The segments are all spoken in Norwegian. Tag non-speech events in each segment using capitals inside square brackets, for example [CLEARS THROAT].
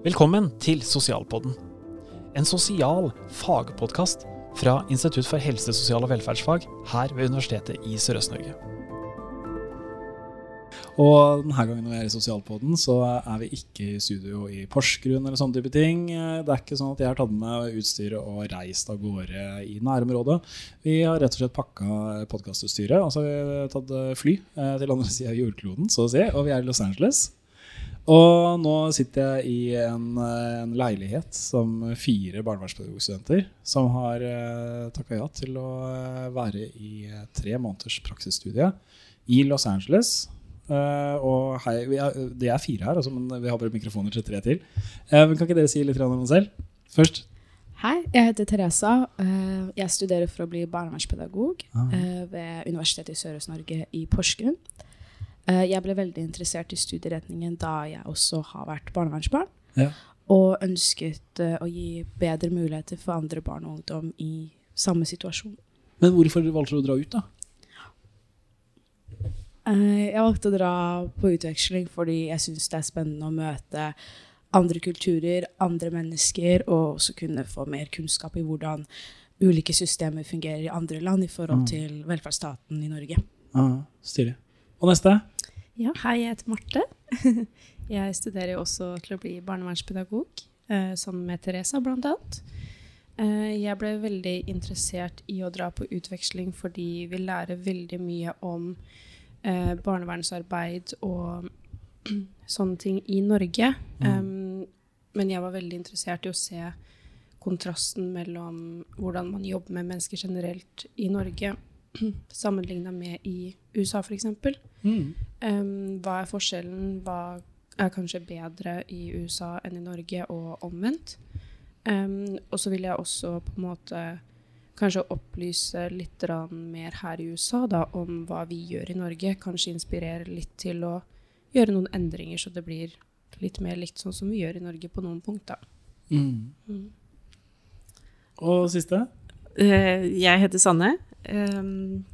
Velkommen til Sosialpodden. En sosial fagpodkast fra Institutt for helse, sosial og velferdsfag her ved Universitetet i Sørøst-Norge. Og denne gangen vi er i Sosialpodden, så er vi ikke i studio i Porsgrunn eller sånne type ting. Det er ikke sånn at jeg har tatt med utstyret og reist av gårde i nærområdet. Vi har rett og slett pakka podkastutstyret. Altså vi har tatt fly eh, til andre sida av jordkloden, så å si, og vi er i Los Angeles. Og nå sitter jeg i en, en leilighet som fire barnevernspedagogstudenter som har uh, takka ja til å eh, være i tre måneders praksisstudie i Los Angeles. Uh, og hei, er, det er fire her, altså, men vi har bare mikrofoner til tre til. Uh, men kan ikke dere si litt om dere selv først? Hei, jeg heter Teresa. Jeg studerer for å bli barnevernspedagog ah. ved Universitetet i Sørøst-Norge i Porsgrunn. Jeg ble veldig interessert i studieretningen da jeg også har vært barnevernsbarn. Ja. Og ønsket å gi bedre muligheter for andre barn og ungdom i samme situasjon. Men hvorfor valgte du å dra ut, da? Eh, jeg valgte å dra på utveksling fordi jeg syns det er spennende å møte andre kulturer, andre mennesker, og også kunne få mer kunnskap i hvordan ulike systemer fungerer i andre land i forhold mm. til velferdsstaten i Norge. Ah, Stilig. Og neste? Ja, hei, jeg heter Marte. [LAUGHS] Jeg studerer også til å bli barnevernspedagog, eh, sammen med Teresa bl.a. Eh, jeg ble veldig interessert i å dra på utveksling fordi vi lærer veldig mye om eh, barnevernsarbeid og [CLEARS THROAT] sånne ting i Norge. Mm. Men jeg var veldig interessert i å se kontrasten mellom hvordan man jobber med mennesker generelt i Norge, [CLEARS THROAT] sammenligna med i USA, f.eks. Mm. Um, hva er forskjellen? Hva er kanskje bedre i USA enn i Norge, og omvendt? Um, og så vil jeg også på en måte kanskje opplyse litt mer her i USA da, om hva vi gjør i Norge. Kanskje inspirere litt til å gjøre noen endringer, så det blir litt mer likt sånn som vi gjør i Norge på noen punkter. Mm. Mm. Og siste? Uh, jeg heter Sanne. Um,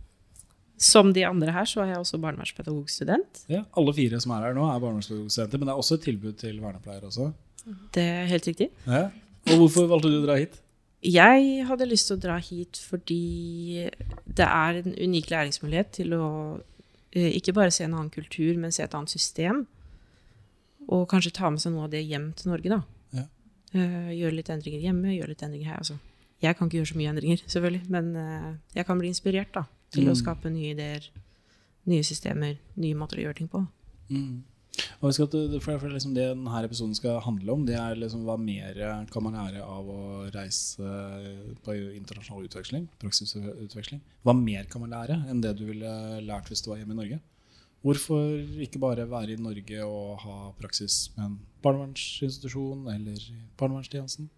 som de andre her, så er jeg også barnevernspedagogstudent. Ja, Alle fire som er her nå, er barnevernspedagogstudenter, men det er også et tilbud til vernepleiere også? Det er helt riktig. Ja. Og hvorfor valgte du å dra hit? Jeg hadde lyst til å dra hit fordi det er en unik læringsmulighet til å eh, ikke bare se en annen kultur, men se et annet system. Og kanskje ta med seg noe av det hjem til Norge, da. Ja. Uh, gjøre litt endringer hjemme, gjøre litt endringer her. Altså. Jeg kan ikke gjøre så mye endringer, [LAUGHS] selvfølgelig, men uh, jeg kan bli inspirert da, til mm. å skape nye ideer, nye systemer, nye måter å gjøre ting på. Mm. Og skal, for, for liksom det denne episoden skal handle om, det er liksom hva mer kan man lære av å reise på internasjonal utveksling, praksisutveksling. Hva mer kan man lære enn det du ville lært hvis du var hjemme i Norge? Hvorfor ikke bare være i Norge og ha praksis med en barnevernsinstitusjon eller barnevernstjenesten?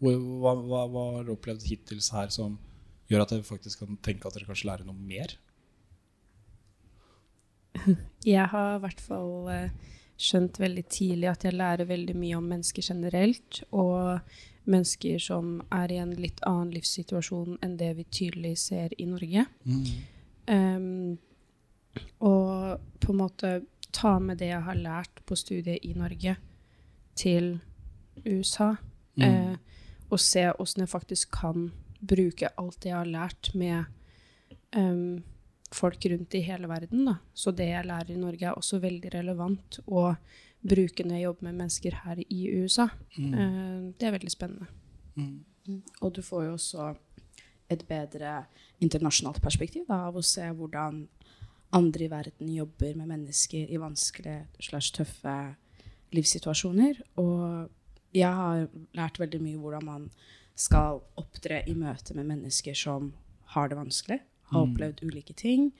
Hva, hva, hva har du opplevd hittil her som gjør at dere faktisk kan tenke at dere kanskje lærer noe mer? [LAUGHS] Jeg har i hvert fall eh, skjønt veldig tidlig at jeg lærer veldig mye om mennesker generelt, og mennesker som er i en litt annen livssituasjon enn det vi tydelig ser i Norge. Mm. Um, og på en måte ta med det jeg har lært på studiet i Norge, til USA. Mm. Uh, og se åssen jeg faktisk kan bruke alt det jeg har lært med um, folk rundt i hele verden. Da. Så det jeg lærer i Norge, er også veldig relevant å bruke når jeg jobber med mennesker her i USA. Mm. Uh, det er veldig spennende. Mm. mm. Og du får jo også et bedre internasjonalt perspektiv da, av å se hvordan andre i verden jobber med mennesker i vanskelige slags tøffe livssituasjoner. Og jeg har lært veldig mye hvordan man skal opptre i møte med mennesker som har det vanskelig har mm. opplevd ulike ting.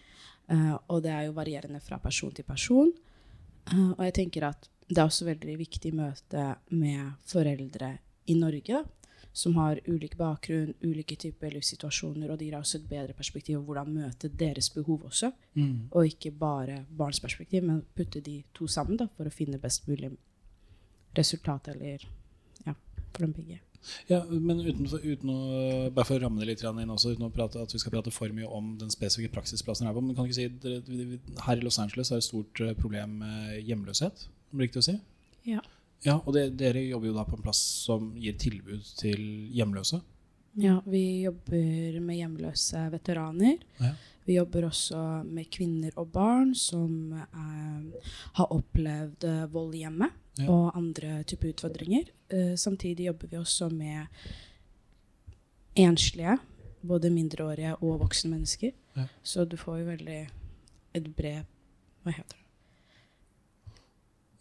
Uh, og det er jo varierende fra person til person. Uh, og jeg tenker at det er også veldig viktig møte med foreldre i Norge, som har ulik bakgrunn, ulike typer livssituasjoner, og de gir også et bedre perspektiv på hvordan møte deres behov også. Mm. Og ikke bare barns perspektiv, men putte de to sammen da, for å finne best mulig resultat eller ja, for dem begge. Ja, men utenfor, uten å, bare for å ramme det litt inn også, uten å prate, at vi skal prate for mye om den spesifikke praksisplassen her på, men kan ikke si, Her i Los Angeles er det et stort eh, problem med hjemløshet. Om det er riktig å si? Ja. Ja, og det, dere jobber jo da på en plass som gir tilbud til hjemløse. Ja, vi jobber med hjemløse veteraner. Ja. Vi jobber også med kvinner og barn som eh, har opplevd eh, vold i hjemmet Ja. og andre typer utfordringer. Uh, samtidig jobber vi også med enslige, både mindreårige og voksne mennesker. Ja. Så du får jo veldig et bred Hva heter det?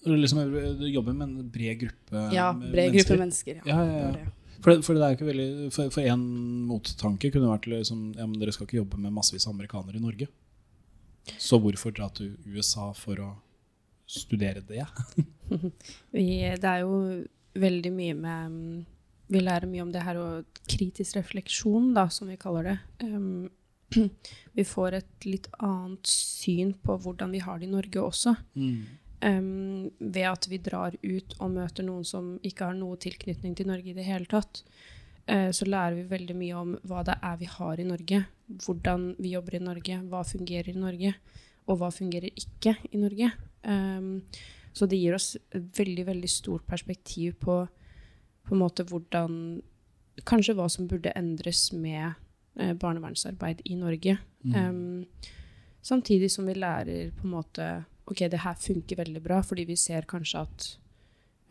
Du Liksom, du jobber med en bred gruppe Ja, bred mennesker. gruppe mennesker. Ja, Ja, ja. For, det- for det er ikke veldig For, for en mottanke kunne vært liksom, ja, men dere skal ikke jobbe med massevis av amerikanere i Norge. Så hvorfor dra til USA for å studere det? [LAUGHS] Vi, det er jo veldig mye med mm, Vi lærer mye om det her og kritisk refleksjon, da, som vi kaller det. Um, [CLEARS THROAT] vi får et litt annet syn på hvordan vi har det i Norge også. Um, ved at vi drar ut og møter noen som ikke har noe tilknytning til Norge i det hele tatt. Eh, så lærer vi veldig mye om hva det er vi har i Norge, hvordan vi jobber i Norge, hva fungerer i Norge, og hva fungerer ikke i Norge. Um, så det gir oss et veldig, veldig stort perspektiv på, på en måte hvordan Kanskje hva som burde endres med eh, barnevernsarbeid i Norge. Um, samtidig som vi lærer på en måte Ok, det her funker veldig bra, fordi vi ser kanskje at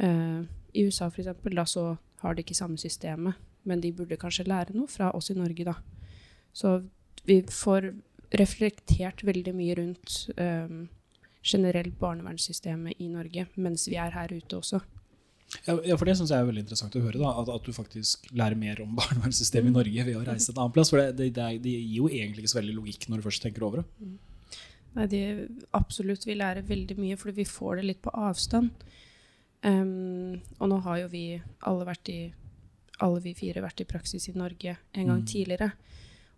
uh, i USA for eksempel, da så har de ikke samme systemet, men de burde kanskje lære noe fra oss i Norge, da. Så vi får reflektert veldig mye rundt um, generelt barnevernssystemet i Norge, mens vi er her ute også. Ja, for det synes jeg er veldig interessant å høre. da, At, at du faktisk lærer mer om [LAUGHS] barnevernssystemet i Norge ved å reise til en annen plass. For det, det, det, gir jo egentlig ikke så veldig logikk når du først tenker over det. Nei, det, absolutt. Vi lærer veldig mye, fordi vi får det litt på avstand. Um, og nå har jo vi alle vært i alle vi fire vært i praksis i Norge en gang Mm. tidligere.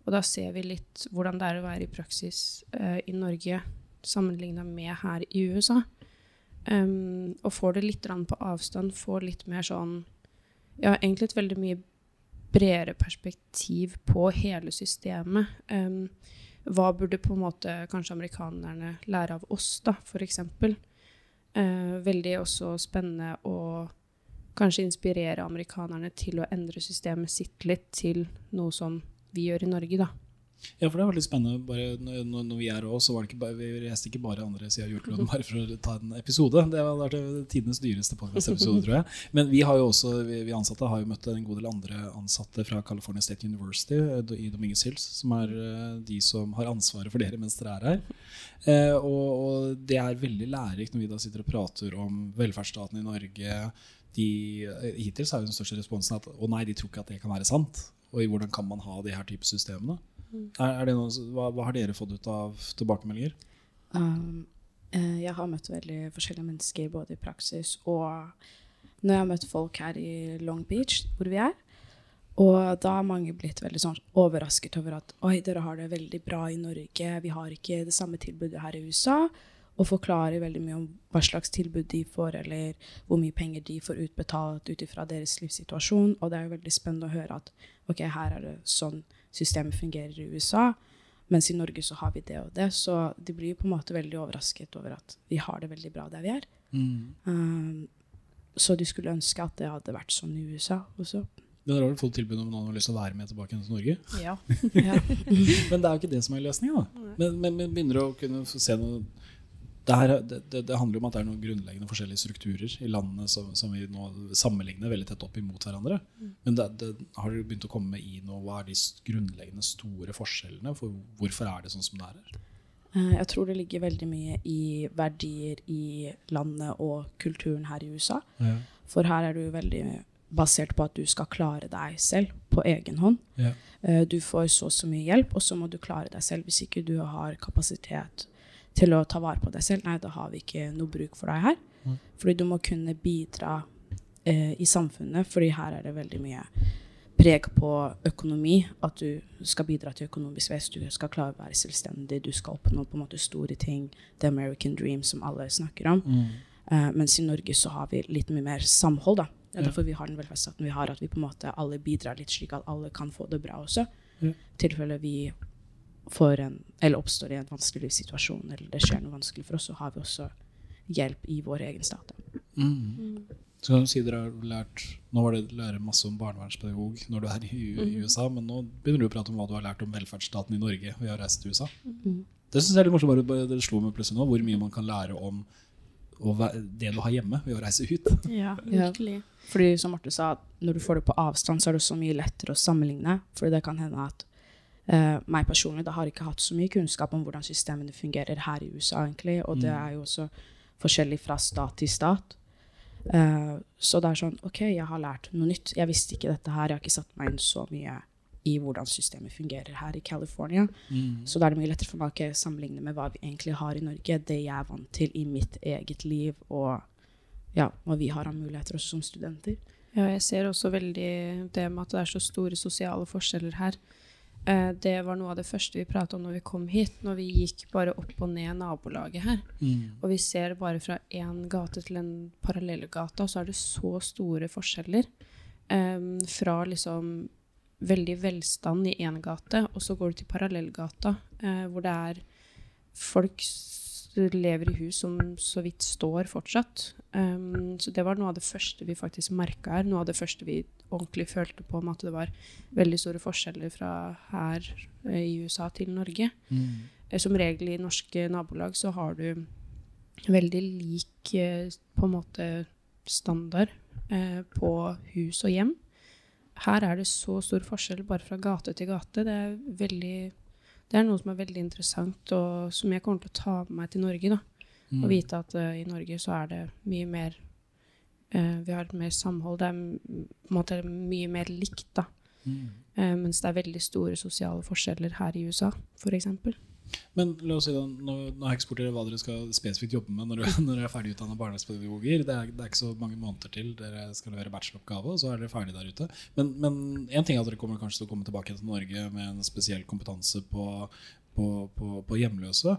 Og da ser vi litt hvordan det er å være i praksis uh, i Norge sammenligna med her i USA. Um, og får det litt på avstand, får litt mer sånn Ja, egentlig et veldig mye bredere perspektiv på hele systemet. Um, hva burde på en måte kanskje amerikanerne lære av oss, da, for eksempel? Eh, veldig også spennende å kanskje inspirere amerikanerne til å endre systemet sitt litt til noe som vi gjør i Norge, da. Ja, for det var litt spennende. Bare når, når vi er også, så var det ikke bare, vi reiste ikke bare andre sida av jordkloden [LAUGHS] bare for å ta en episode. Det har vært tidenes dyreste podkastepisode, tror jeg. Men vi har jo også, vi, ansatte har jo møtt en god del andre ansatte fra California State University eh, i Dominguez Hills, som er eh, de som har ansvaret for dere mens dere er her. Eh, og, og det er veldig lærerikt når vi da sitter og prater om velferdsstaten i Norge. De, hittil så er jo den største responsen at å nei, de tror ikke at det kan være sant. Og i hvordan kan man ha de her type systemene? Er, er det noe, hva, hva har dere fått ut av tilbakemeldinger? Um, eh, jeg har møtt veldig forskjellige mennesker både i praksis og når jeg har møtt folk her i Long Beach, hvor vi er. Og da har mange blitt veldig sånn overrasket over at oi, dere har det veldig bra i Norge, vi har ikke det samme tilbudet her i USA. Og forklarer veldig mye om hva slags tilbud de får, eller hvor mye penger de får utbetalt ut ifra deres livssituasjon. Og det er jo veldig spennende å høre at ok, her er det sånn systemet fungerer i USA. Mens i Norge så har vi det og det. Så de blir på en måte veldig overrasket over at vi har det veldig bra der vi er. Um, så de skulle ønske at det hadde vært sånn i USA også. Men Dere har vel fått tilbud om noen har lyst til å være med tilbake til Norge? Ja. [LAUGHS] Ja. [LAUGHS] Men det er jo ikke det som er løsninga. Men, men, men begynner å kunne se noe det, her, det, det, handler om at det er noen grunnleggende forskjellige strukturer i landene som, som vi nå sammenligner veldig tett opp imot hverandre. Men det, har dere begynt å komme i noe, hva er de grunnleggende store forskjellene? For hvorfor er det sånn som det er her? Eh, Jeg tror det ligger veldig mye i verdier i landet og kulturen her i USA. For her er du veldig basert på at du skal klare deg selv på egen hånd. Ja. Eh, Du får så og så mye hjelp, og så må du klare deg selv. Hvis ikke du har kapasitet til å ta vare på deg selv, nei, da har vi ikke noe bruk for deg her. Mm. Fordi du må kunne bidra eh, i samfunnet, fordi her er det veldig mye preg på økonomi. At du skal bidra til økonomisk vekst, du skal klare å være selvstendig, du skal oppnå på en måte store ting. The American dream, som alle snakker om. Eh, mens i Norge så har vi litt mye mer samhold. da. Det er derfor vi har den velferdsstaten vi har, at vi på en måte alle bidrar litt slik at alle kan få det bra også. I tilfelle vi en, eller oppstår i en vanskelig situasjon, eller det skjer noe vanskelig for oss, så har vi også hjelp i vår egen stat. Mm. Mm. Så kan du si dere har lært Nå var det lære masse om barnevernspedagog når du er i, i USA, men nå begynner du å prate om hva du har lært om velferdsstaten i Norge ved å reise til USA. Det syns jeg er litt morsomt. bare- Det slo meg plutselig nå hvor mye man kan lære om å det du har hjemme ved å reise ut. Ja, [LAUGHS] Ja. virkelig. Fordi som Marte sa, når du får det på avstand, så er det så mye lettere å sammenligne. Fordi det kan hende at eh, meg personlig da har ikke hatt så mye kunnskap om hvordan systemene fungerer her i USA, egentlig. Og det er jo også forskjellig fra stat til stat. Uh, så det er sånn OK, jeg har lært noe nytt. Jeg visste ikke dette her. Jeg har ikke satt meg inn så mye i hvordan systemet fungerer her i California. Så da er det mye lettere for meg å ikke sammenligne med hva vi egentlig har i Norge, det jeg er vant til i mitt eget liv, og ja, hva vi har av muligheter også som studenter. Ja, jeg ser også veldig det med at det er så store sosiale forskjeller her. Eh, det var noe av det første vi pratet om når vi kom hit, når vi gikk bare opp og ned nabolaget her. Og vi ser bare fra én gate til en parallellgate, og så er det så store forskjeller. Em, fra liksom veldig velstand i én gate, og så går du til parallellgata, eh, hvor det er folk lever i hus som så vidt står fortsatt. Um, så det var noe av det første vi faktisk merka her. Noe av det første vi ordentlig følte på om at det var veldig store forskjeller fra her eh, i USA til Norge. Mm. Som regel i norske nabolag så har du veldig lik eh, på en måte standard eh, på hus og hjem. Her er det så stor forskjell bare fra gate til gate. Det er, veldig, det er noe som er veldig interessant, og som jeg kommer til å ta med meg til Norge. da. Å vite at uh, i Norge så er det mye mer uh, Vi har mer samhold. Det er på en måte mye mer likt, da. Eh, mens det er veldig store sosiale forskjeller her i USA, f.eks. Men la oss si da, nå, nå har jeg ikke spurt dere hva dere skal spesifikt jobbe med når, [LAUGHS] dere er ferdigutdanna barnehagepedagoger. Det er, det er ikke så mange måneder til dere skal levere bacheloroppgave, og så er dere ferdig der ute. Men, én en ting er at dere kommer kanskje til å komme tilbake til Norge med en spesiell kompetanse på, på, på, på hjemløse.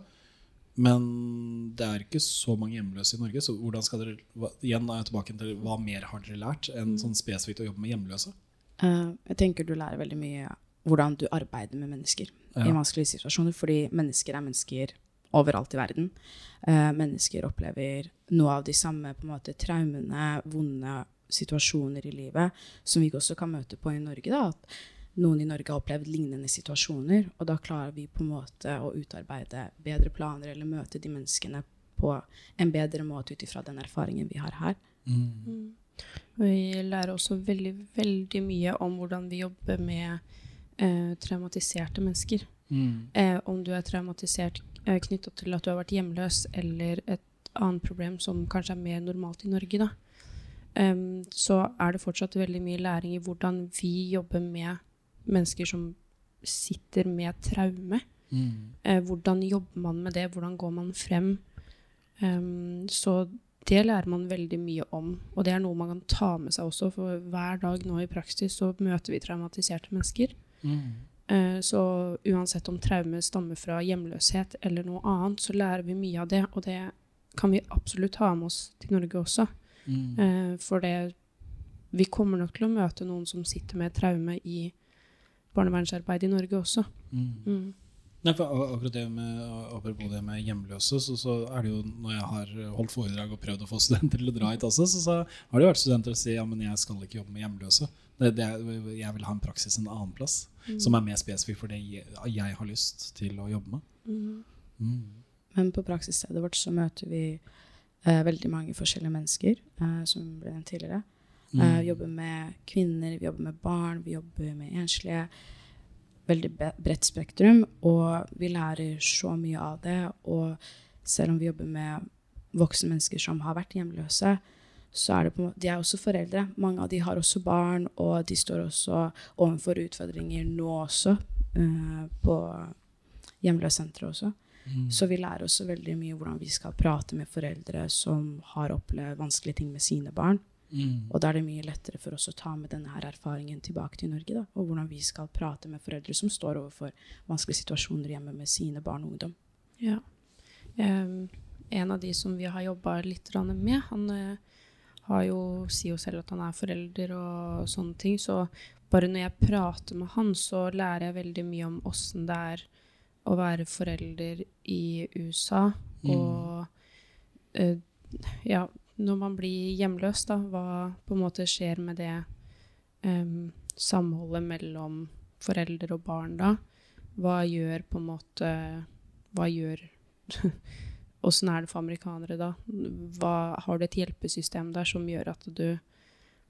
Men det er ikke så mange hjemløse i Norge, så hvordan skal dere igjen er jeg tilbake til hva mer har dere lært enn sånn spesifikt å jobbe med hjemløse? Uh, jeg tenker du lærer veldig mye hvordan du arbeider med mennesker. I vanskelige situasjoner, fordi mennesker er mennesker overalt i verden. Eh, mennesker opplever noe av de samme på en måte, traumene, vonde situasjoner i livet som vi også kan møte på i Norge. Da. At noen i Norge har opplevd lignende situasjoner, og da klarer vi på en måte å utarbeide bedre planer eller møte de menneskene på en bedre måte ut ifra den erfaringen vi har her. Vi lærer også veldig, veldig mye om hvordan vi jobber med eh, traumatiserte mennesker. Eh, om du er traumatisert eh, knytta til at du har vært hjemløs, eller et annet problem som kanskje er mer normalt i Norge, da. um, så er det fortsatt veldig mye læring i hvordan vi jobber med mennesker som sitter med traume. Eh, hvordan jobber man med det? Hvordan går man frem? Um, så det lærer man veldig mye om, og det er noe man kan ta med seg også, for hver dag nå i praksis så møter vi traumatiserte mennesker. Eh, Så uansett om traume stammer fra hjemløshet eller noe annet, så lærer vi mye av det, og det kan vi absolutt ha med oss til Norge også. Mm. For det Vi kommer nok til å møte noen som sitter med traume i barnevernsarbeid i Norge også. Mm. Nei, for akkurat det med, Apropos det med hjemløse, så, så er det jo når jeg har holdt foredrag og prøvd å få studenter til å dra hit også, så, så har det jo vært studenter som sier ja, men jeg skal ikke jobbe med hjemløse. Det, det er, jeg vil ha en praksis en annen plass, som er mer spesifikk for det jeg, jeg har lyst til å jobbe med. Mm. Men på praksisstedet vårt så møter vi eh, veldig mange forskjellige mennesker, eh, som ble nevnt tidligere. Eh, vi jobber med kvinner, vi jobber med barn, vi jobber med enslige. Veldig bredt spektrum, og vi lærer så mye av det. Og selv om vi jobber med voksne mennesker som har vært hjemløse, så er det på en måte, de er også foreldre. Mange av de har også barn, og de står også overfor utfordringer nå også, uh, på hjemløssenteret også. Så vi lærer også veldig mye hvordan vi skal prate med foreldre som har opplevd vanskelige ting med sine barn. Mm. Og da er det mye lettere for oss å ta med denne her erfaringen tilbake til Norge. Da, og hvordan vi skal prate med foreldre som står overfor vanskelige situasjoner hjemme med sine barn og ungdom. Ja. Um, en av de som vi har jobba litt med, han eh, jo, sier jo selv at han er forelder og sånne ting. Så bare når jeg prater med han, så lærer jeg veldig mye om åssen det er å være forelder i USA. Og eh, ja, når man blir hjemløs, da, hva på en måte skjer med det um, samholdet mellom forelder og barn da? Hva gjør på en måte Hva gjør [LAUGHS] Åssen er det for amerikanere da? Hva, har du et hjelpesystem der som gjør at du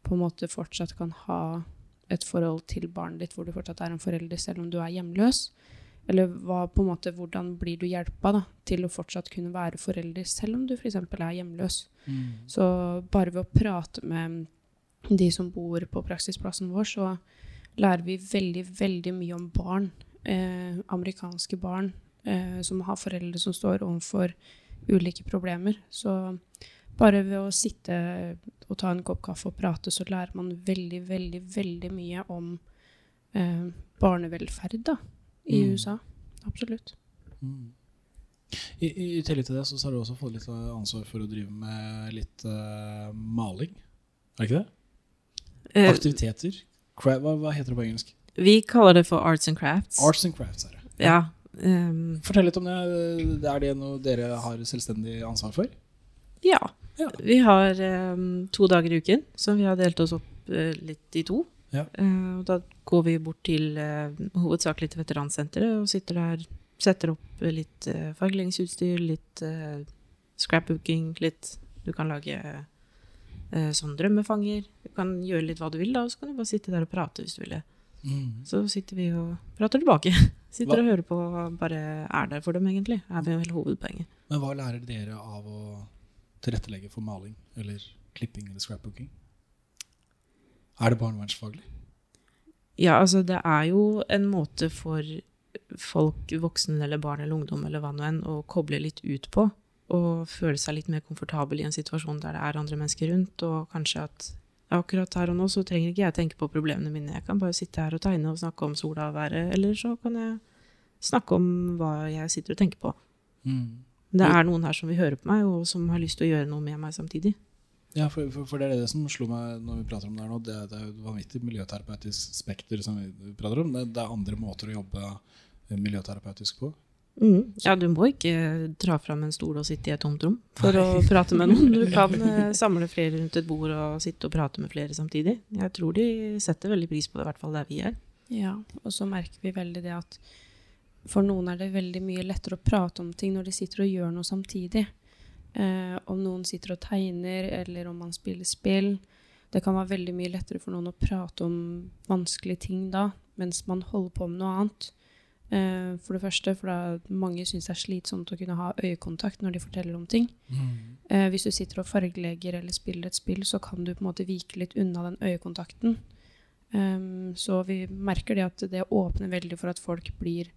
på en måte fortsatt kan ha et forhold til barnet ditt hvor du fortsatt er en forelder selv om du er hjemløs? Eller hva, på en måte, hvordan blir du hjelpa da, til å fortsatt kunne være forelder selv om du f.eks. er hjemløs? Så bare ved å prate med de som bor på praksisplassen vår, så lærer vi veldig, veldig mye om barn. Eh, amerikanske barn eh, som har foreldre som står overfor ulike problemer. Så bare ved å sitte og ta en kopp kaffe og prate, så lærer man veldig, veldig, veldig mye om eh, barnevelferd da, i Mm. USA. Absolutt. Mm. I, I tillegg til det så har du også fått litt ansvar for å drive med litt uh, maling. Er det ikke det? Eh, Aktiviteter. Hva, hva heter det på engelsk? vi kaller det for arts and crafts. Arts and crafts. Er det. Ja. Ehm, Fortell litt om det. Er det noe dere har selvstendig ansvar for? ja. Ja. Vi har um, to dager i uken, så vi har delt oss opp uh, litt i to. Ja. Uh, og da går vi bort til uh, hovedsakelig til veteransenteret og sitter der, setter opp eh, litt uh, fargelingsutstyr, litt scrapbooking, litt Du kan lage sånn drømmefanger. Du kan gjøre litt hva du vil, da, og så kan du bare sitte der og prate hvis du vil det. Så sitter vi og prater tilbake. [LAUGHS] Sitter Hva- og hører på og bare er der for dem, egentlig. Er vel hele hovedpoenget. Men hva lærer dere av å tilrettelegge for maling eller klipping eller scrapbooking? Er det barnevernsfaglig? Ja, altså det er jo en måte for folk, voksne eller barn eller ungdom eller hva nå enn, å koble litt ut på. Og føle seg litt mer komfortabel i en situasjon der det er andre mennesker rundt. Og kanskje at akkurat her og nå så trenger ikke jeg tenke på problemene mine. Jeg kan bare sitte her og tegne og snakke om sola og været. Eller så kan jeg snakke om hva jeg sitter og tenker på. Det er noen her som vil høre på meg, og som har lyst til å gjøre noe med meg samtidig. Ja, for, for, for det er det som slo meg når vi prater om det her nå. Det, det er jo vanvittig miljøterapeutisk spekter som vi prater om. Det, det er andre måter å jobbe miljøterapeutisk på. Mm. Ja, du må ikke dra fram en stol og sitte i et tomt rom for å prate med noen. Du kan [LAUGHS] eh, samle flere rundt et bord og sitte og prate med flere samtidig. Jeg tror de setter veldig pris på det, i hvert fall der vi er. Ja, og så merker vi veldig det at for noen er det veldig mye lettere å prate om ting når de sitter og gjør noe samtidig. Eh, om noen sitter og tegner, eller om man spiller spill. Det kan være veldig mye lettere for noen å prate om vanskelige ting da, mens man holder på med noe annet. Eh, for det første, for da mange syns det er slitsomt å kunne ha øyekontakt når de forteller om ting. Eh, hvis du sitter og fargelegger eller spiller et spill, så kan du på en måte vike litt unna den øyekontakten. Ehm, så vi merker det at det åpner veldig for at folk blir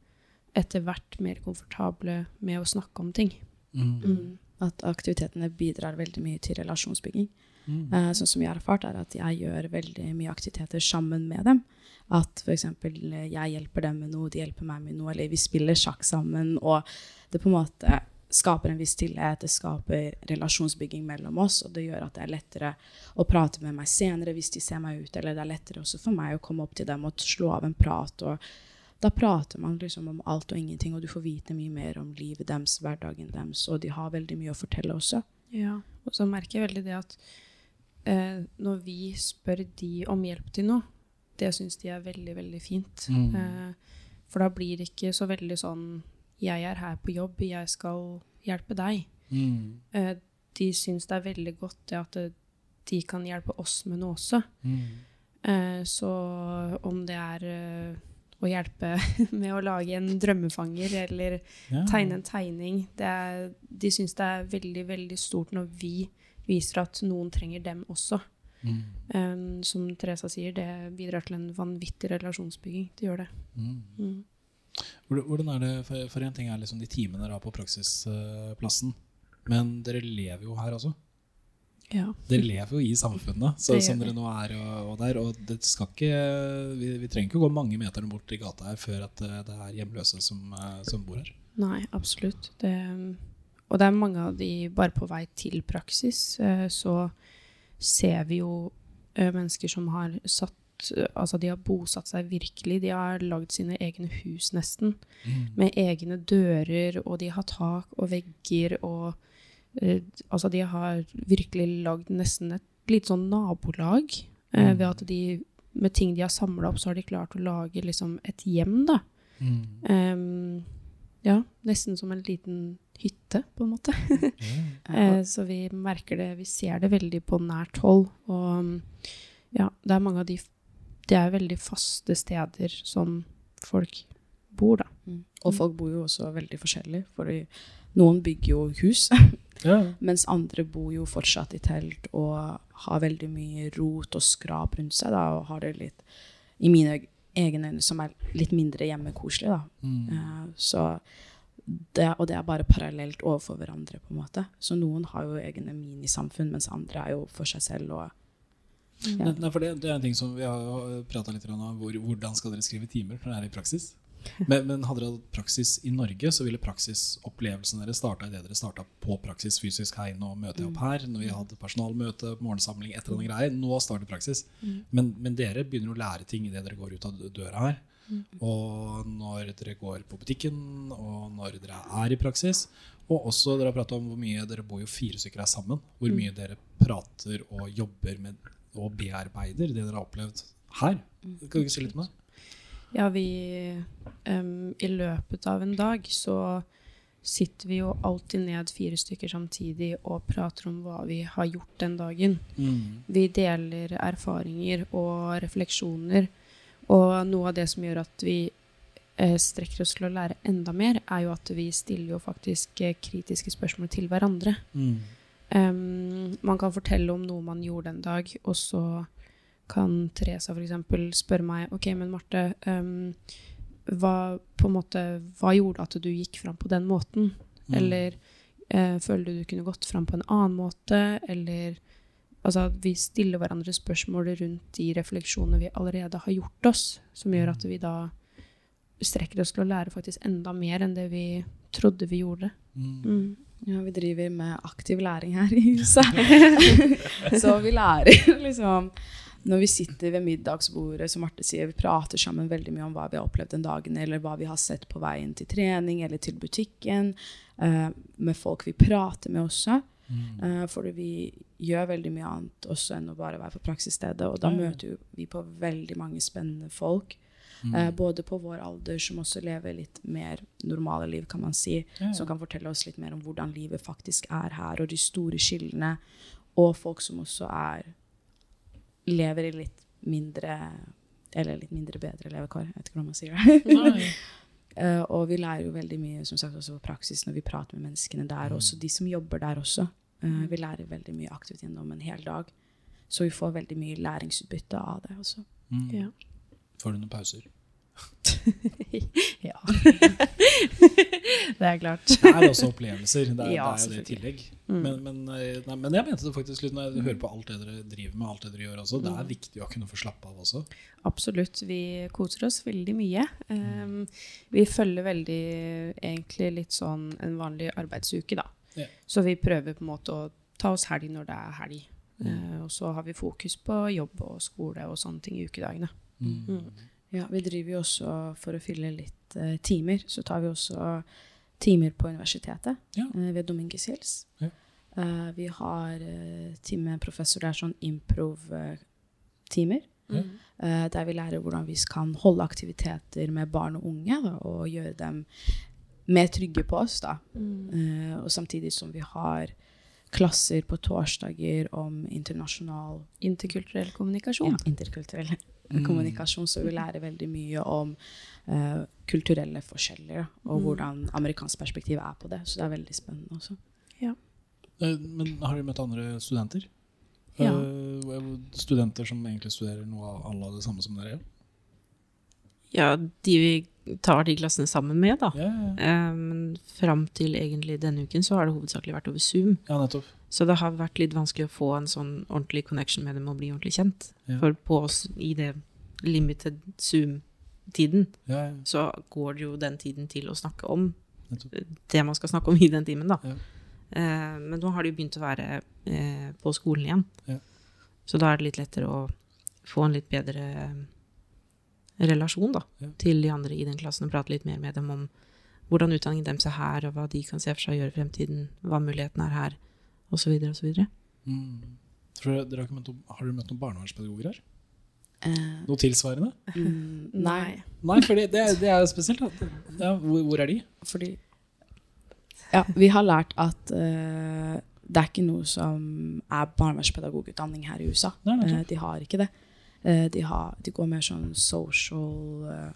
etter hvert mer komfortable med å snakke om ting. Mm. At aktivitetene bidrar veldig mye til relasjonsbygging. Mm. Eh, sånn som jeg har erfart, er at jeg gjør veldig mye aktiviteter sammen med dem. At f.eks. jeg hjelper dem med noe, de hjelper meg med noe, eller vi spiller sjakk sammen. Og det på en måte skaper en viss tillit, det skaper relasjonsbygging mellom oss, og det gjør at det er lettere å prate med meg senere hvis de ser meg ut, eller det er lettere også for meg å komme opp til dem og slå av en prat. og da prater man liksom om alt og ingenting, og du får vite mye mer om livet deres, hverdagen deres, og de har veldig mye å fortelle også. Ja, og så merker jeg veldig det at eh, når vi spør de om hjelp til noe, det syns de er veldig, veldig fint. Mm. Eh, for da blir det ikke så veldig sånn Jeg er her på jobb, jeg skal hjelpe deg. Mm. Eh, de syns det er veldig godt det at de kan hjelpe oss med noe også. Mm. Eh, så om det er eh, å hjelpe [LAUGHS] med å lage en drømmefanger eller Ja. tegne en tegning det er, De syns det er veldig, veldig stort når vi viser at noen trenger dem også. Mm. Um, som Teresa sier, det bidrar til en vanvittig relasjonsbygging. Det gjør det. Mm. Mm. Hvordan er det, for, én ting er liksom de timene dere har på praksisplassen, men dere lever jo her også. Ja. Dere lever jo i samfunnet så, som dere nå er og, og der, og det skal ikke, vi, vi trenger ikke gå mange meterne bort i gata her før at eh, det er hjemløse som, eh, som bor her. Nei, absolutt. Det, og det er mange av de bare på vei til praksis, så ser vi jo eh, mennesker som har satt Altså, de har bosatt seg virkelig. De har lagd sine egne hus, nesten. Med egne dører, og de har tak og vegger og eh, Altså, de har virkelig lagd nesten et lite sånn nabolag. Eh, Mm. ved at de, med ting de har samla opp, så har de klart å lage liksom et hjem, da. Mm. Em, ja, nesten som en liten hytte, på en måte. [LAUGHS] Eh, så vi merker det, vi ser det veldig på nært hold. Og mm, ja, det er mange av de Det er veldig faste steder som folk bor, da. Mm. Og folk bor jo også veldig forskjellig. For noen bygger jo hus, [LAUGHS] Ja. mens andre bor jo fortsatt i telt og har veldig mye rot og skrap rundt seg. Da, og har det litt, i mine egne øyne, som er litt mindre hjemmekoselig. Da. Mm. Eh, så det, og det er bare parallelt overfor hverandre, på en måte. Så noen har jo egne minisamfunn, mens andre er jo for seg selv. Og, ja. Nei, for det, det er en ting som Vi har prata litt om hvor, hvordan skal dere skrive timer når det er i praksis. Men, men hadde dere hatt praksis i Norge, så ville praksisopplevelsen deres starta idet dere starta på praksis fysisk her nå møter jeg opp her. Når vi hadde personalmøte, morgensamling, et eller annet greier. Nå starter praksis. Men, men dere begynner å lære ting idet dere går ut av døra her. Og når dere går på butikken, og når dere er i praksis. Og også dere har prata om hvor mye dere bor jo fire stykker her sammen. Hvor mye dere prater og jobber med og bearbeider det dere har opplevd her. Kan du ikke si litt om det? Ja, vi um, I løpet av en dag så sitter vi jo alltid ned fire stykker samtidig og prater om hva vi har gjort den dagen. Vi deler erfaringer og refleksjoner. Og noe av det som gjør at vi eh, strekker oss til å lære enda mer, er jo at vi stiller jo faktisk eh, kritiske spørsmål til hverandre. Mm. Um, man kan fortelle om noe man gjorde en dag, og så kan Teresa f.eks. spørre meg OK, men Marte, um, hva, på en måte, hva gjorde at du gikk fram på den måten? Mm. Eller uh, føler du du kunne gått fram på en annen måte? Eller Altså, vi stiller hverandre spørsmål rundt de refleksjonene vi allerede har gjort oss, som gjør at vi da strekker oss til å lære faktisk enda mer enn det vi trodde vi gjorde. Mm. Mm. Ja, vi driver med aktiv læring her i huset. [LAUGHS] [LAUGHS] så vi lærer [LAUGHS] liksom Når vi sitter ved middagsbordet, som Marte sier, vi prater sammen veldig mye om hva vi har opplevd den dagen, eller hva vi har sett på veien til trening eller til butikken, uh, med folk vi prater med også. Mm. Uh, fordi vi gjør veldig mye annet også enn å bare være på praksisstedet. Og da ja. møter vi på veldig mange spennende folk. Mm. Uh, både på vår alder, som også lever litt mer normale liv, kan man si. Ja, ja. Som kan fortelle oss litt mer om hvordan livet faktisk er her, og de store skillene. Og folk som også er lever i litt mindre Eller litt mindre bedre levekår. Jeg vet ikke hvordan man sier det. [LAUGHS] Eh, og vi lærer jo veldig mye som sagt, også på praksis når vi prater med menneskene der. Også de som jobber der også. Uh, vi lærer veldig mye aktivt gjennom en hel dag. Så vi får veldig mye læringsutbytte av det også. Mm. Ja. Får du noen pauser? [LAUGHS] ja. det er klart. Det er også opplevelser. Det er, Ja, det er det i tillegg. Mm. Men, men, eh, nei, men jeg mente det faktisk litt når jeg hører på alt det dere driver med, alt det dere gjør også. Det Mm. er viktig å kunne få slappe av også. Absolutt. Vi koser oss veldig mye. Um, vi følger veldig egentlig litt sånn en vanlig arbeidsuke, da. Ja. Så vi prøver på en måte å ta oss helg når det er helg. Mm. Uh, og så har vi fokus på jobb og skole og sånne ting i ukedagene. Mm. Ja, vi driver jo også for å fylle litt uh, timer. Så tar vi også timer på universitetet Ja. uh, ved Dominguez Hills. Ja. Uh, vi har uh, time med professor der, sånn improv-timer. Mm. eh, der vi lærer hvordan vi kan holde aktiviteter med barn og unge, da, og gjøre dem mer trygge på oss. da. Eh, og samtidig som vi har klasser på torsdager om internasjonal Interkulturell kommunikasjon. ja, interkulturell Mm. Kommunikasjon, så vi lærer veldig mye om uh, kulturelle forskjeller, og Mm. hvordan amerikansk perspektiv er på det. Så det er veldig spennende også. Ja. Men har du møtt andre studenter? Ja. Uh, Studenter som egentlig studerer noe av alle det samme som dere gjør? Ja, de vi tar de klassene sammen med, da. Ja, ja. Eh, Men fram til egentlig denne uken så har det hovedsakelig vært over Zoom. ja nettopp. Så det har vært litt vanskelig å få en sånn ordentlig connection med dem og bli ordentlig kjent. Ja. For på oss i det limited Zoom-tiden, Ja, ja, så går det jo den tiden til å snakke om nettopp. det man skal snakke om i den timen, da. Ja. Eh, men nå har det jo begynt å være eh, på skolen igjen. Ja. Så da er det litt lettere å få en litt bedre relasjon da, Ja. til de andre i den klassen og prate litt mer med dem om hvordan utdanningen deres er her, og hva de kan se for seg å gjøre i fremtiden, hva muligheten er her, osv. osv. Mm. Har, dere møtt noen barnevernspedagoger her? Eh, Noe tilsvarende? mm, nei, Nei, for det, det er jo spesielt. Ja, hvor, hvor er de? fordi Ja, vi har lært at uh, det er ikke noe som er barnevernspedagogutdanning her i USA. Nei. Eh, de har ikke det. Eh, de, har, de går mer sånn social eh,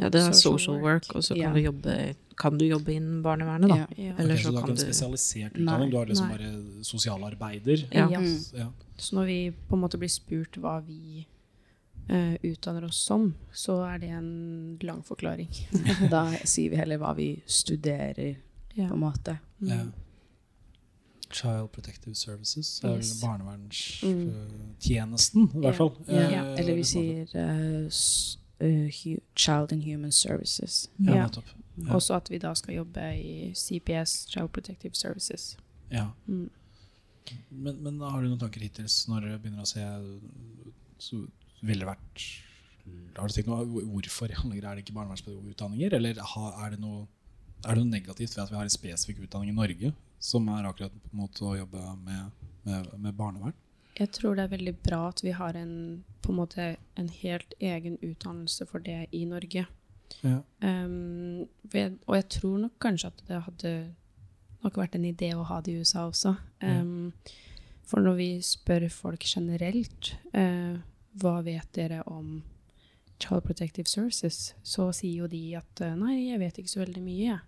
Ja, det er Social social work. work, og så Ja. kan, du jobbe, kan du jobbe innen barnevernet, da. Ja. Ja. Eller Ok, så så du har ikke en du spesialisert Nei, utdanning? Du har liksom nei. bare sosialarbeider? Ja. Ja. Mm. Ja. Så når vi på en måte blir spurt hva vi uh, utdanner oss som, så er det en lang forklaring. [LAUGHS] Da sier vi heller hva vi studerer, Ja. på en måte. Ja. Mm. Child Protective Services er Yes. barnevernstjenesten, i hvert fall. Ja. Eh, Eller vi sier uh, Child and Human Services. Ja, Ja. nettopp. Ja. Også at vi da skal jobbe i CPS, Child Protective Services. Ja. Mm. Men, men har du noen tanker hittil når du begynner å se så ville det vært Har du tenkt noe hvorfor er det ikke barnevernspedagogutdanninger? Eller er det, noe, er det noe negativt ved at vi har en spesifikk utdanning i Norge som er akkurat mot å jobbe med, med, med barnevern? Jeg tror det er veldig bra at vi har en, på en, måte, en helt egen utdannelse for det i Norge. Ja. Um, og jeg tror nok kanskje at det hadde nok vært en idé å ha det i USA også. Um, For når vi spør folk generelt uh, hva vet dere om Child Protective Services, så sier jo de at eh, nei, jeg vet ikke så veldig mye. jeg.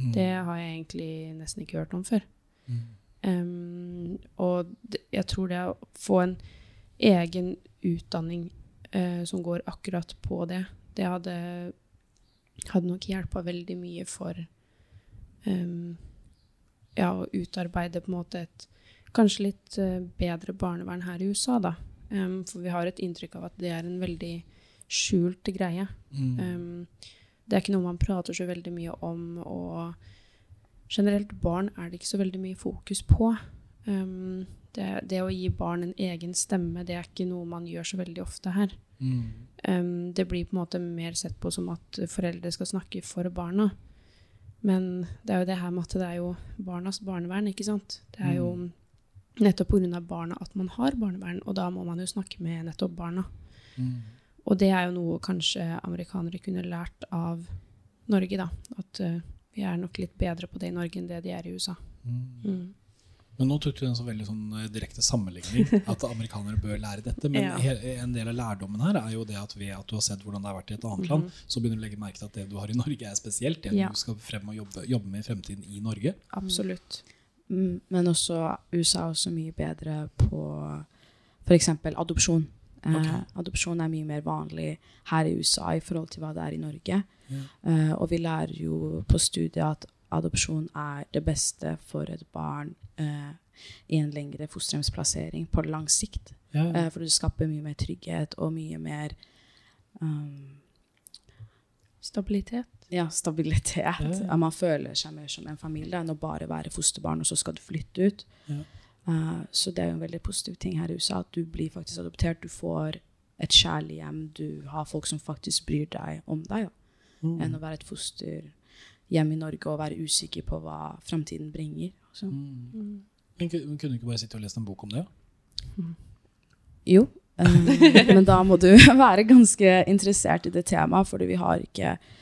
Mm. Det har jeg egentlig nesten ikke hørt om før. Mm. Um, og jeg tror det å få en egen utdanning uh, som går akkurat på det, det hadde, hadde nok hjelpa veldig mye for um, ja, å utarbeide på en måte et kanskje litt eh, bedre barnevern her i USA, da. Um, for vi har et inntrykk av at det er en veldig skjult greie. Mm. Um, det er ikke noe man prater så veldig mye om, og generelt barn er det ikke så veldig mye fokus på. Um, det, det å gi barn en egen stemme, det er ikke noe man gjør så veldig ofte her. Mm. Um, det blir på en måte mer sett på som at foreldre skal snakke for barna. Men det er jo det her med at det er jo barnas barnevern, ikke sant. Det er jo nettopp pga. barna at man har barnevern, og da må man jo snakke med nettopp barna. Mm. Og det er jo noe kanskje amerikanere kunne lært av Norge, da. At uh, vi er nok litt bedre på det i Norge enn det de er i USA. Mm. Mm. Men nå tok du en så veldig sånn eh, direkte sammenligning, [LAUGHS] at amerikanere bør lære dette. Men Ja. en del av lærdommen her er jo det at ved at du har sett hvordan det har vært i et annet land, så begynner du å legge merke til at det du har i Norge er spesielt. Det Mhm. Ja. du skal frem og jobbe, jobbe med i fremtiden i Norge. Absolutt. Mm, Men også USA er også mye bedre på f.eks. adopsjon. Eh, adopsjon er mye mer vanlig her i USA i forhold til hva det er i Norge. Ja. Eh, og vi lærer jo på studiet at adopsjon er det beste for et barn eh, i en lengre fosterhjemsplassering på lang sikt. Eh, for det skaper mye mer trygghet og mye mer um, Stabilitet. ja, stabilitet. At man føler seg mer som en familie enn å bare være fosterbarn, og så skal du flytte ut. Ja. Uh, så det er jo en veldig positiv ting her i USA, at du blir faktisk adoptert. Du får et kjærlig hjem. Du har folk som faktisk bryr deg om deg, ja. Mm. enn å være et fosterhjem i Norge og være usikker på hva framtiden bringer. Mm. Mm. Men men kunne du ikke bare sitte og lese en bok om det? [LAUGHS] Jo, um, men da må du [LAUGHS] være ganske interessert i det temaet, fordi vi har ikke eh,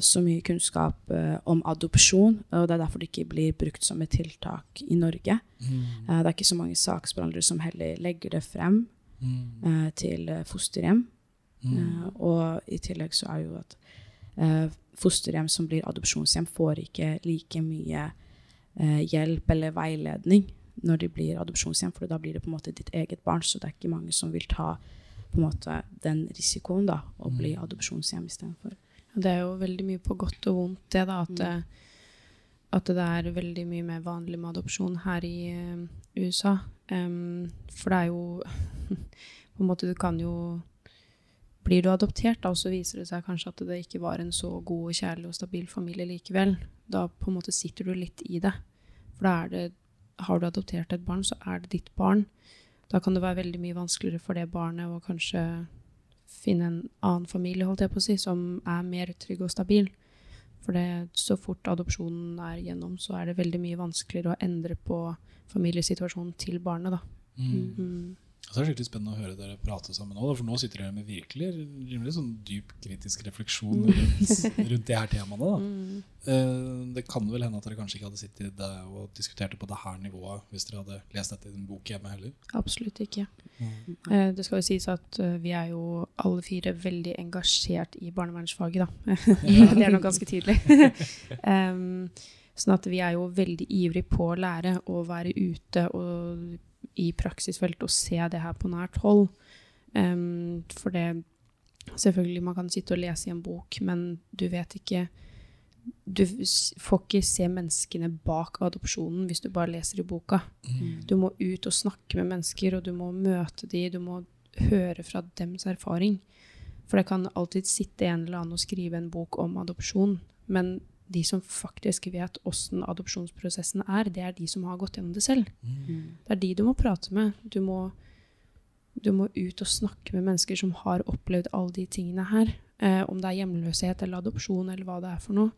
så mye kunnskap eh, om adopsjon, og det er derfor det ikke blir brukt som et tiltak i Norge. Mm. Eh, det er ikke så mange saksbehandlere som heller legger det frem Mm. eh, til eh, fosterhjem. Mm. Eh, og i tillegg så er jo at eh, fosterhjem som blir adopsjonshjem, får ikke like mye eh, hjelp eller veiledning når de blir adopsjonshjem, for da blir det på en måte ditt eget barn, så det er ikke mange som vil ta på en måte den risikoen da, å bli Mm. adopsjonshjem istedenfor. Det er jo veldig mye på godt og vondt, det da. At, Mm. eh, at det er veldig mye mer vanlig med adopsjon her i uh, USA. Um, for det er jo [LAUGHS] På en måte, du kan jo Blir du adoptert, da, og så viser det seg kanskje at det ikke var en så god, kjærlig og stabil familie likevel. Da på en måte sitter du litt i det. For da er det Har du adoptert et barn, så er det ditt barn. Da kan det være veldig mye vanskeligere for det barnet å kanskje finne en annen familie, holdt jeg på å si, som er mer trygg og stabil. For det, så fort adopsjonen er gjennom, så er det veldig mye vanskeligere å endre på familiesituasjonen til barnet. Da. Mm. Mm. Så det er skikkelig spennende å høre dere prate sammen nå, for nå sitter dere med virkelig rimelig sånn dyp kritisk refleksjon rundt, rundt de her temaene. Da. Mm. Eh, Det kan vel hende at dere kanskje ikke hadde sittet der og diskutert det på det her nivået hvis dere hadde lest dette i en bok hjemme heller. Absolutt ikke. Mm. Det skal jo sies at eh, vi er jo alle fire veldig engasjert i barnevernsfaget, da. [LAUGHS] det er nok ganske tydelig. [LAUGHS] Sånn at vi er jo veldig ivrig på å lære og være ute og i praksisfelt og se det her på nært hold. Um, for det Selvfølgelig, man kan sitte og lese i en bok, men du vet ikke Du får ikke se menneskene bak adopsjonen hvis du bare leser i boka. Mm. Du må ut og snakke med mennesker, og du må møte dem, du må høre fra dems erfaring. For det kan alltid sitte en eller annen og skrive en bok om adopsjon, men de som faktisk vet åssen adopsjonsprosessen er, det er de som har gått gjennom det selv. Mm. Det er de du må prate med. Du må, du må ut og snakke med mennesker som har opplevd alle de tingene her. Eh, om det er hjemløshet eller adopsjon eller hva det er for noe.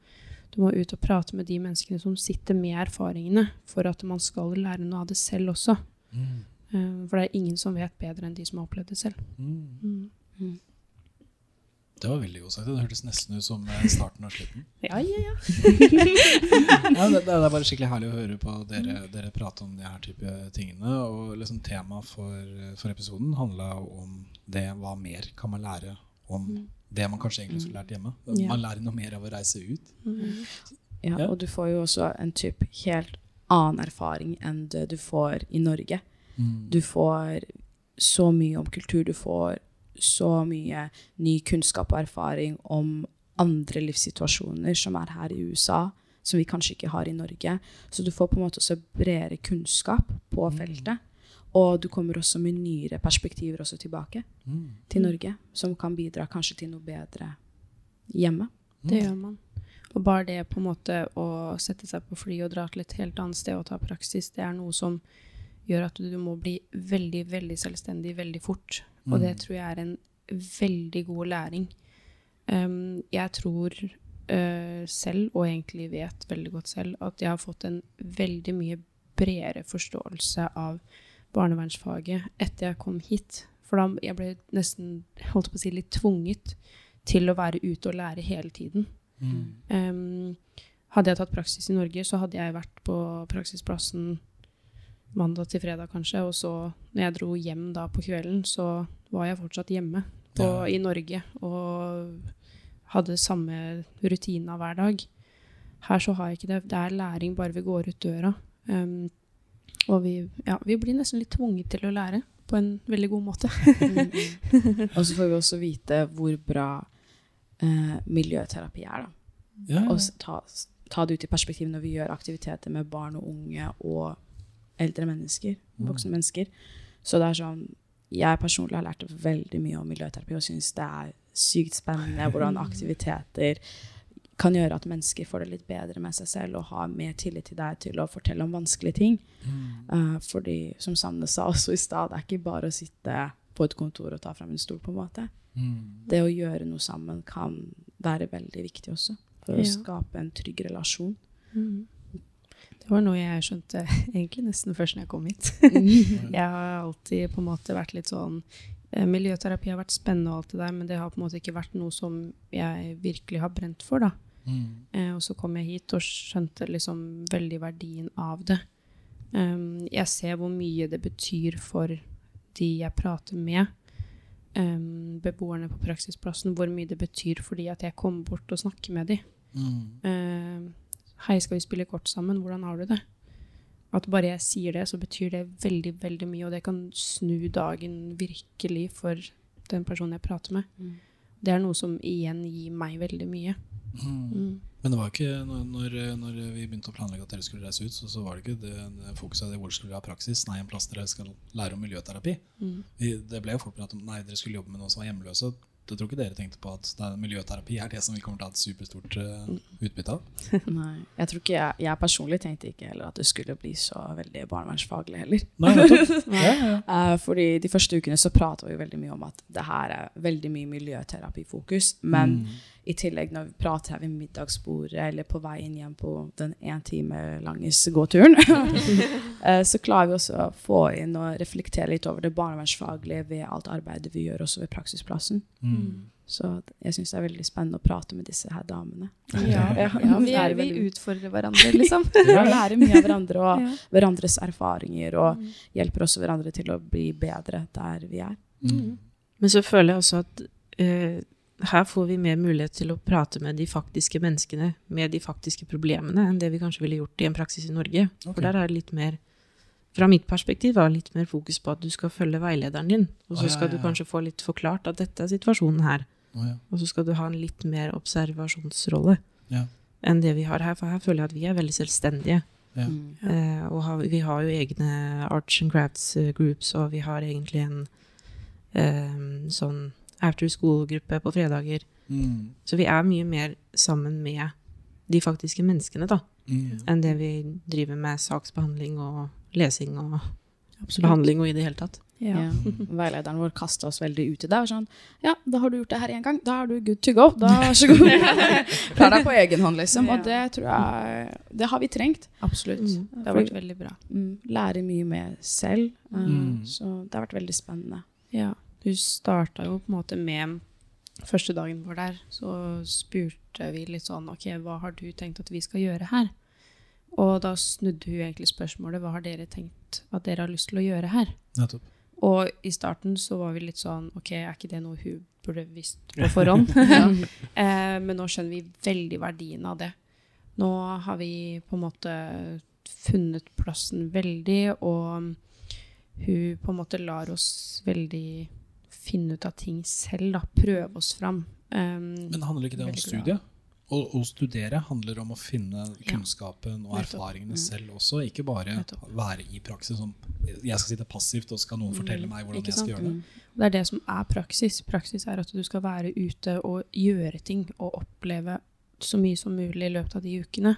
Du må ut og prate med de menneskene som sitter med erfaringene, for at man skal lære noe av det selv også. Mm. Eh, for det er ingen som vet bedre enn de som har opplevd det selv. Mm. Mm. Det var veldig godt sagt. Det hørtes nesten ut som eh, starten av slutten. [LAUGHS] Ja, ja, ja. Ja, det, det er bare skikkelig herlig å høre på dere, dere prate om de her type tingene. Og liksom Temaet for, for episoden handla om det hva mer kan man lære om det man kanskje egentlig skulle lært hjemme. Man lærer noe mer av å reise ut. Mm. Ja, og du får jo også en typ helt annen erfaring enn det du får i Norge. Mm. Du får så mye om kultur, du får så mye ny kunnskap og erfaring om andre livssituasjoner som er her i USA, som vi kanskje ikke har i Norge. Så du får på en måte også bredere kunnskap på feltet. Og du kommer også med nyere perspektiver også tilbake Mm. til Norge, som kan bidra kanskje til noe bedre hjemme. Det gjør man. Og bare det på en måte å sette seg på fly og dra til et helt annet sted og ta praksis, det er noe som gjør at du må bli veldig, veldig selvstendig veldig fort. Og det Mm. tror jeg er en veldig god læring. Um, jeg tror uh, selv, og egentlig vet veldig godt selv, at jeg har fått en veldig mye bredere forståelse av barnevernsfaget etter jeg kom hit. For da jeg ble nesten holdt på å si, litt tvunget til å være ute og lære hele tiden. Mm. Um, hadde jeg tatt praksis i Norge, så hadde jeg vært på praksisplassen mandag til fredag kanskje, og så når jeg dro hjem da på kvelden, så var jeg fortsatt hjemme på, Ja. i Norge og hadde samme rutina hver dag. Her så har jeg ikke det. Det er læring bare vi går ut døra. Um, og vi, ja, vi blir nesten litt tvunget til å lære på en veldig god måte. [LAUGHS] Og så får vi også vite hvor bra eh, miljøterapi er. da. Ja, ja. Og ta, ta det ut i perspektiv når vi gjør aktiviteter med barn og unge og eldre mennesker, voksne mennesker. Så det er sånn Jeg personlig har lært veldig mye om miljøterapi og syns det er sykt spennende hvordan [LAUGHS] aktiviteter kan gjøre at mennesker får det litt bedre med seg selv og har mer tillit til deg til å fortelle om vanskelige ting. Mm. Uh, fordi, som Sanne sa også i stad, det er ikke bare å sitte på et kontor og ta fram en stol, på en måte. Mm. Det å gjøre noe sammen kan være veldig viktig også. For Ja. å skape en trygg relasjon. Mm. Det var noe jeg skjønte [LAUGHS] egentlig nesten først når jeg kom hit. [LAUGHS] jeg har alltid på en måte vært litt sånn eh, Miljøterapi har vært spennende, og alt det der, men det har på en måte ikke vært noe som jeg virkelig har brent for. da. Mm. Eh, og så kom jeg hit og skjønte liksom veldig verdien av det. Um, jeg ser hvor mye det betyr for de jeg prater med, um, beboerne på praksisplassen, hvor mye det betyr fordi at jeg kommer bort og snakker med de. Mm. Eh, Hei, skal vi spille kort sammen? Hvordan har du det? At bare jeg sier det, så betyr det veldig, veldig mye, og det kan snu dagen virkelig for den personen jeg prater med. Mm. Det er noe som igjen gir meg veldig mye. Mm. Mm. Men det var ikke, når, når, når vi begynte å planlegge at dere skulle reise ut, så, så var det ikke det, det fokuset av hvor dere skulle ha praksis. Nei, en plass dere skal lære om miljøterapi. Mm. Vi, det ble jo fort prat om nei, dere skulle jobbe med noen som var hjemløse. Jeg tror ikke dere tenkte på at er miljøterapi er det som vi kommer til å ha et superstort uh, utbytte av. [LAUGHS] Nei, jeg tror ikke jeg, jeg personlig tenkte ikke heller at det skulle bli så veldig barnevernsfaglig heller. Nei, [LAUGHS] ja, ja. uh, fordi de første ukene så prata vi veldig mye om at det her er veldig mye miljøterapifokus. Men Mm. I tillegg når vi prater her ved middagsbordet eller på veien hjem på den én time lange gåturen, [LAUGHS] eh, så klarer vi også å få inn og reflektere litt over det barnevernsfaglige ved alt arbeidet vi gjør også ved praksisplassen. Mm. Så jeg syns det er veldig spennende å prate med disse her damene. Ja, [LAUGHS] Ja, ja vi, er vi utfordrer hverandre, liksom. [LAUGHS] Vi lærer mye av hverandre og Ja. hverandres erfaringer, og hjelper også hverandre til å bli bedre der vi er. Mm. Men så føler jeg også at eh, her får vi mer mulighet til å prate med de faktiske menneskene, med de faktiske problemene, enn det vi kanskje ville gjort i en praksis i Norge. Okay. For der er det litt mer, fra mitt perspektiv, var litt mer fokus på at du skal følge veilederen din. Og så ja, skal ja, du kanskje få litt forklart at dette er situasjonen her. Og så skal du ha en litt mer observasjonsrolle Ja. enn det vi har her. For her føler jeg at vi er veldig selvstendige. Ja. Mm. Eh, og har, vi har jo egne arts and crafts eh, groups, og vi har egentlig en eh, sånn after school-gruppe på fredager. Mm. Så vi er mye mer sammen med de faktiske menneskene, da, Mm. enn det vi driver med saksbehandling og lesing og behandling og i det hele tatt. Ja. [LAUGHS] Veilederen vår kasta oss veldig ut i det. Sånn, ja, da har du gjort det her én gang. Da er du good to go. [LAUGHS] Da vær så god. [LAUGHS] Klar deg på egen hånd, liksom. Og det tror jeg Det har vi trengt. Absolutt. Mm. Det har vært veldig bra. Mm, lære mye mer selv. Uh, Mm. Så det har vært veldig spennende. Ja. Du starta jo på en måte med Første dagen vår der, så spurte vi litt sånn OK, hva har du tenkt at vi skal gjøre her? Og da snudde hun egentlig spørsmålet hva har dere tenkt at dere har lyst til å gjøre her? Nettopp. Og i starten så var vi litt sånn OK, er ikke det noe hun burde visst på forhånd? [LAUGHS] [LAUGHS] eh, men nå skjønner vi veldig verdien av det. Nå har vi på en måte funnet plassen veldig, og hun på en måte lar oss veldig finne ut av ting selv, da. Prøve oss fram. Um, Men handler ikke det om studiet? Å, å studere handler om å finne kunnskapen og erfaringene Mm. selv også, ikke bare være i praksis som jeg skal sitte passivt, og skal noen fortelle meg hvordan jeg skal gjøre det. Mm. Det er det som er praksis. Praksis er at du skal være ute og gjøre ting og oppleve så mye som mulig i løpet av de ukene.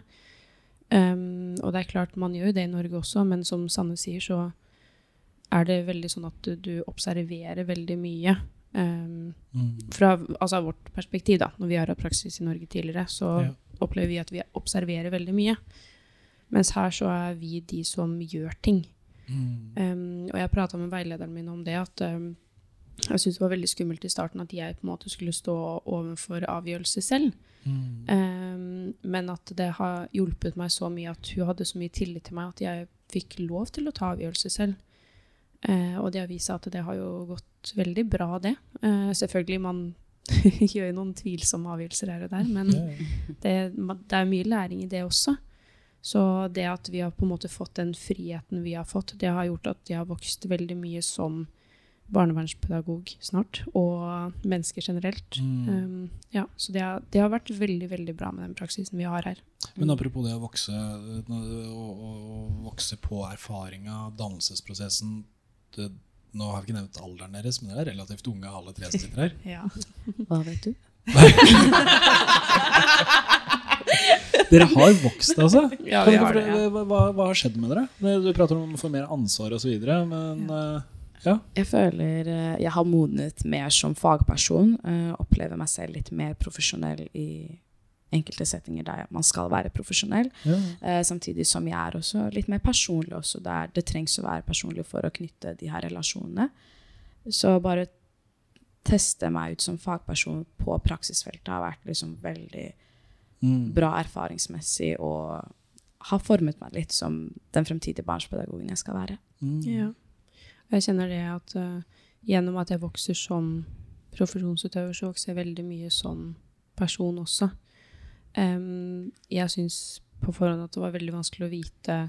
Um, og det er klart, man gjør jo det i Norge også, men som Sanne sier, så er det veldig sånn at du, du observerer veldig mye. Um, Mm. fra altså, vårt perspektiv, da, når vi har hatt praksis i Norge tidligere, så Ja. opplever vi at vi observerer veldig mye. Mens her så er vi de som gjør ting. Mm. Um, og jeg prata med veilederen min om det, at um, jeg syntes det var veldig skummelt i starten at jeg på en måte skulle stå overfor avgjørelse selv. Mm. Um, men at det har hjulpet meg så mye at hun hadde så mye tillit til meg at jeg fikk lov til å ta avgjørelse selv. Eh, og det har vist seg at det har jo gått veldig bra, det. Eh, selvfølgelig, man [LAUGHS] gjør jo noen tvilsomme avgjørelser her og der, men det, det er mye læring i det også. Så det at vi har på en måte fått den friheten vi har fått, det har gjort at jeg har vokst veldig mye som barnevernspedagog snart, og mennesker generelt. Mm. Um, ja, så det har, det har vært veldig, veldig bra med den praksisen vi har her. Men apropos det å vokse, å, å, å vokse på erfaringa, dannelsesprosessen det, Nå har vi ikke nevnt alderen deres, men dere er relativt unge alle tre som sitter her. [LAUGHS] Ja. Hva vet du? [LAUGHS] Dere har vokst, altså? Ja, vi har det, ja. hva, hva, hva har skjedd med dere? Du prater om å få mer ansvar osv., men ja. ja. Jeg føler eh, jeg har modnet mer som fagperson. eh, opplever meg selv litt mer profesjonell i enkelte settinger der man skal være profesjonell. ja. Eh, samtidig som jeg er også litt mer personlig også, der det trengs å være personlig for å knytte de her relasjonene. Så bare teste meg ut som fagperson på praksisfeltet har vært liksom veldig Mm. bra erfaringsmessig og har formet meg litt som den fremtidige barnspedagogen jeg skal være. Mm. Ja. Jeg kjenner det at uh, gjennom at jeg vokser som profesjonsutøver, så vokser jeg veldig mye som person også. Em, jeg syns på forhånd at det var veldig vanskelig å vite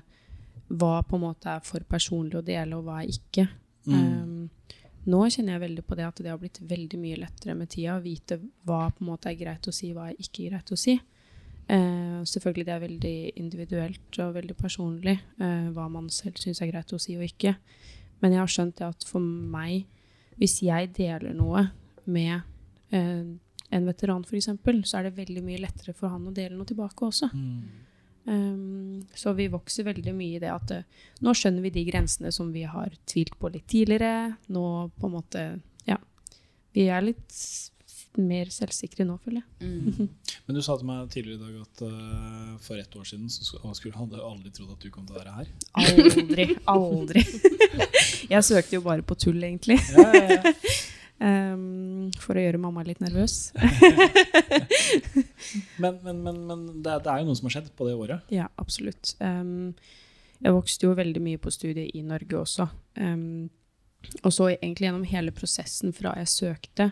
hva på en måte er for personlig å dele, og hva er ikke. Mm. Um, nå kjenner jeg veldig på det at det har blitt veldig mye lettere med tida å vite hva på en måte er greit å si, hva er ikke greit å si. Uh, selvfølgelig det er veldig individuelt og veldig personlig uh, hva man selv syns er greit å si og ikke. Men jeg har skjønt det at for meg, hvis jeg deler noe med eh, en veteran f.eks., så er det veldig mye lettere for han å dele noe tilbake også. Mm. Um, så vi vokser veldig mye i det at uh, nå skjønner vi de grensene som vi har tvilt på litt tidligere. Nå på en måte Ja. Vi er litt mer selvsikre nå, føler jeg. Mm. [LAUGHS] Men du sa til meg tidligere i dag at uh, for ett år siden så skulle, hadde jeg aldri trodd at du kom til å være her. Aldri. Aldri. [LAUGHS] [LAUGHS] jeg søkte jo bare på tull, egentlig. Um, for å gjøre mamma litt nervøs. [LAUGHS] Men, men, men, men det, er, det er jo noe som har skjedd på det året. Ja, absolutt. Um, jeg vokste jo veldig mye på studiet i Norge også. Um, og så egentlig gjennom hele prosessen fra jeg søkte,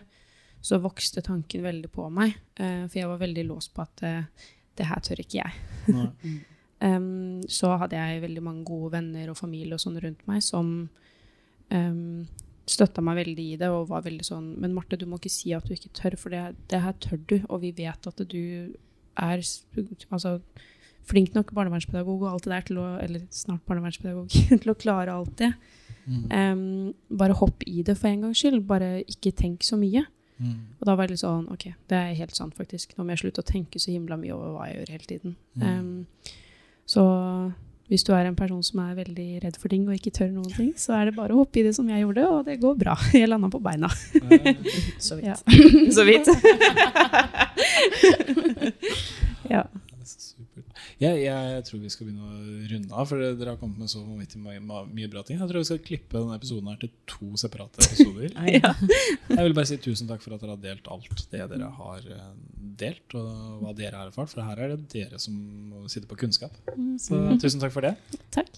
så vokste tanken veldig på meg. Uh, for jeg var veldig låst på at uh, det her tør ikke jeg. [LAUGHS] Så hadde jeg veldig mange gode venner og familie og sånn rundt meg som støtta meg veldig i det og var veldig sånn Men Marte, du må ikke si at du ikke tør, for det, det her tør du, og vi vet at du er altså, flink nok barnevernspedagog og alt det der til å Eller snart barnevernspedagog [LAUGHS] til å klare alt det. Mm. Um, bare hopp i det for en gangs skyld. Bare ikke tenk så mye. Mm. Og da var det litt sånn OK, det er helt sant, faktisk. Nå må jeg slutte å tenke så himla mye over hva jeg gjør hele tiden. Mm. Um, så hvis du er en person som er veldig redd for ting og ikke tør noen ting, så er det bare å hoppe i det som jeg gjorde, og det går bra. [LAUGHS] Jeg landa på beina. Så [LAUGHS] vidt. Så vidt. ja. [LAUGHS] Det er så supert. Jeg, jeg tror vi skal begynne å runde av, for dere har kommet med så mye, mye bra ting. Jeg tror vi skal klippe denne episoden her til to separate episoder. [LAUGHS] ja. Jeg vil bare si tusen takk for at dere har delt alt det dere har eh, delt, og hva dere har erfart, for her er det dere som sitter på kunnskap. Så tusen takk for det. Takk.